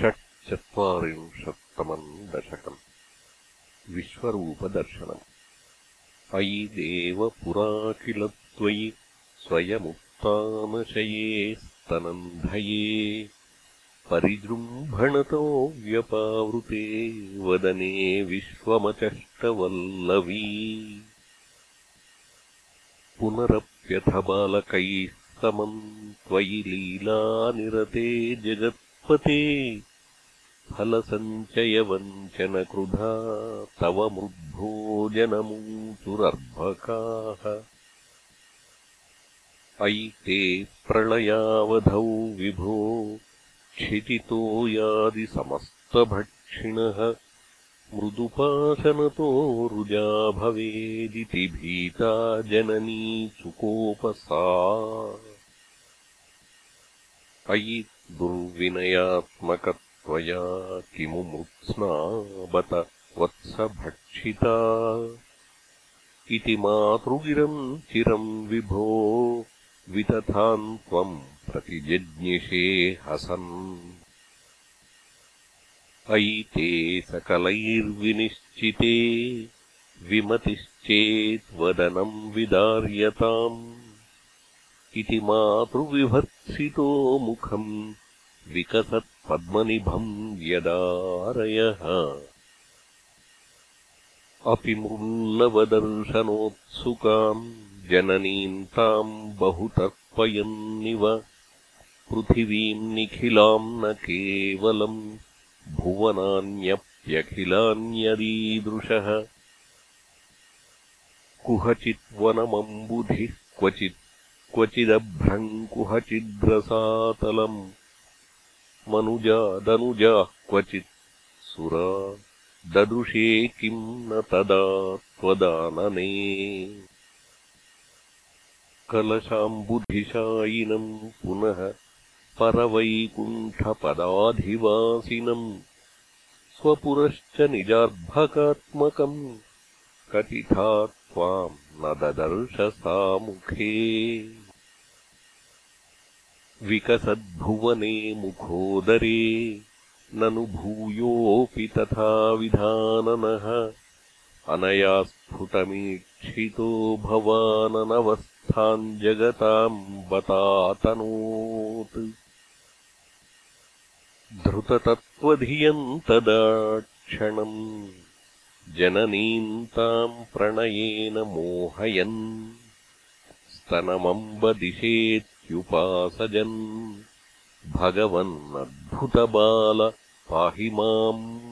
षट्चत्वारिंशत्तमम् दशकम्। विश्वरूपदर्शनम्। अयि देव पुरा किल त्वयि स्वयमुत्तानशये स्तनन्धये परिजृम्भणतो व्यपावृते वदने विश्वमचष्टवल्लवी। पुनरप्यथ बालकैः समम् त्वयि लीलानिरते जगत्पते फलसञ्चयवञ्चनकृधा तव मृद्भोजनमूचुरर्भकाः अयि ते प्रलयावधौ विभो क्षितितो यादिसमस्तभक्षिणः मृदुपाशनतो रुजा भवेदिति भीता जननी चुकोपसा अयि दुर्विनयात्मक त्वया किमु बत वत्सभक्षिता? इति मातृगिरम् चिरम् विभो वितथाम् त्वम् प्रतिजज्ञिषे हसन्। अयि ते सकलैर्विनिश्चिते विमतिश्चेत्वदनम् विदार्यताम् इति मातृविभर्त्सितो मुखम् विकसत्पद्मनिभम् व्यदारयः। अपि मृल्लवदर्शनोत्सुकाम् जननीम् ताम् बहुतर्पयन्निव पृथिवीम् निखिलाम् न केवलम् भुवनान्यप्यखिलान्यदीदृशः। कुहचिद्वनमम्बुधिः क्वचित् क्वचिदभ्रम् कुहचिद्रसातलम् मनुजादनुजाः क्वचित् सुरा ददृशे किम् न तदा त्वदानने। कलशाम्बुधिशायिनम् पुनः परवैकुण्ठपदाधिवासिनम्। स्वपुरश्च निजार्भकात्मकम्। कथिता त्वाम् न ददर्श सा मुखे विकसद्भुवने मुखोदरे ननु भूयोऽपि तथा विधाननः। अनया स्फुटमीक्षितो भवाननवस्थाम् जगताम् बतातनोत् धृततत्त्वधियम् तदा क्षणम् जननीम् ताम् प्रणयेन मोहयन्। स्तनमम्बदिशेत् युपासजन्। भगवन्नद्भुतबाल पाहि माम्